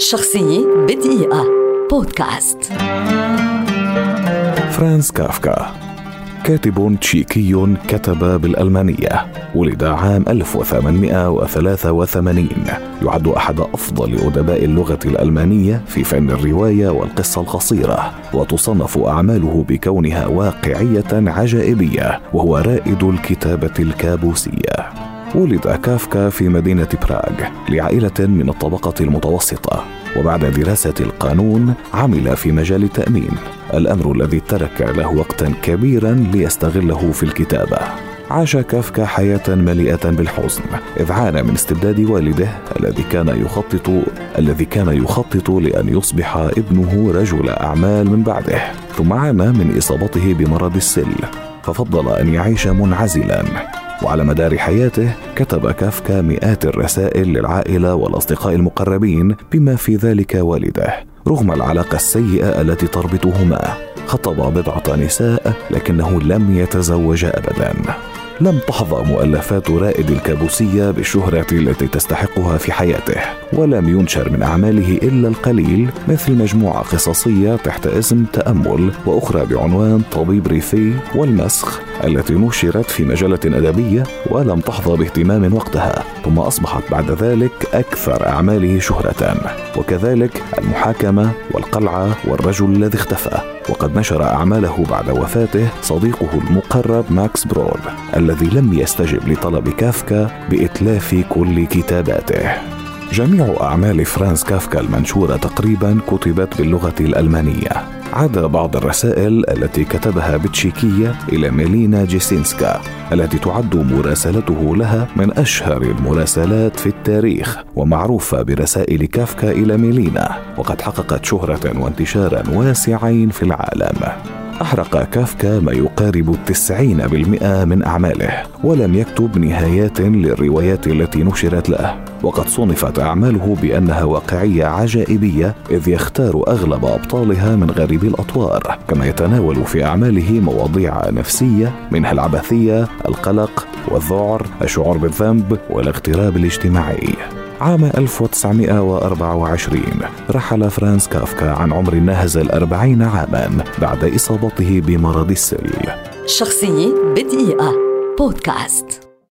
شخصية بدقيقة. بودكاست. فرانس كافكا كاتب تشيكي كتب بالألمانية ولد عام 1883 يعد أحد أفضل أدباء اللغة الألمانية في فن الرواية والقصة القصيرة وتصنف أعماله بكونها واقعية عجائبية وهو رائد الكتابة الكابوسية. ولد كافكا في مدينة براغ لعائلة من الطبقة المتوسطة وبعد دراسة القانون عمل في مجال التأمين. الأمر الذي ترك له وقتا كبيرا ليستغله في الكتابة. عاش كافكا حياة مليئة بالحزن إذ عانى من استبداد والده الذي كان يخطط الذي كان يخطط لأن يصبح ابنه رجل أعمال من بعده. ثم عانى من إصابته بمرض السل ففضل أن يعيش منعزلا. وعلى مدار حياته كتب كافكا مئات الرسائل للعائلة والأصدقاء المقربين بما في ذلك والده رغم العلاقة السيئة التي تربطهما. خطب بضعة نساء لكنه لم يتزوج أبدا. لم تحظى مؤلفات رائد الكابوسية بالشهرة التي تستحقها في حياته ولم ينشر من أعماله إلا القليل مثل مجموعة قصصية تحت اسم تأمل وأخرى بعنوان طبيب ريفي والمسخ التي نشرت في مجلة أدبية ولم تحظى باهتمام وقتها ثم أصبحت بعد ذلك أكثر أعماله شهرة. وكذلك المحاكمة والقلعة والرجل الذي اختفى. وقد نشر أعماله بعد وفاته صديقه المقرب ماكس برود الذي لم يستجب لطلب كافكا بإتلاف كل كتاباته. جميع أعمال فرانس كافكا المنشورة تقريبا كتبت باللغة الألمانية. عدا بعض الرسائل التي كتبها بتشيكية إلى ميلينا جيسينسكا التي تعد مراسلته لها من أشهر المراسلات في التاريخ ومعروفة برسائل كافكا إلى ميلينا وقد حققت شهرة وانتشارا واسعين في العالم. أحرق كافكا ما يقارب التسعين بالمئة من أعماله ولم يكتب نهايات للروايات التي نشرت له. وقد صنفت أعماله بأنها واقعية عجائبية إذ يختار أغلب أبطالها من غريب الأطوار. كما يتناول في أعماله مواضيع نفسية منها العبثية القلق والذعر الشعور بالذنب والاغتراب الاجتماعي. عام 1924 رحل فرانس كافكا عن عمر ناهز الأربعين عاما بعد إصابته بمرض السل. شخصية بدقيقة. بودكاست.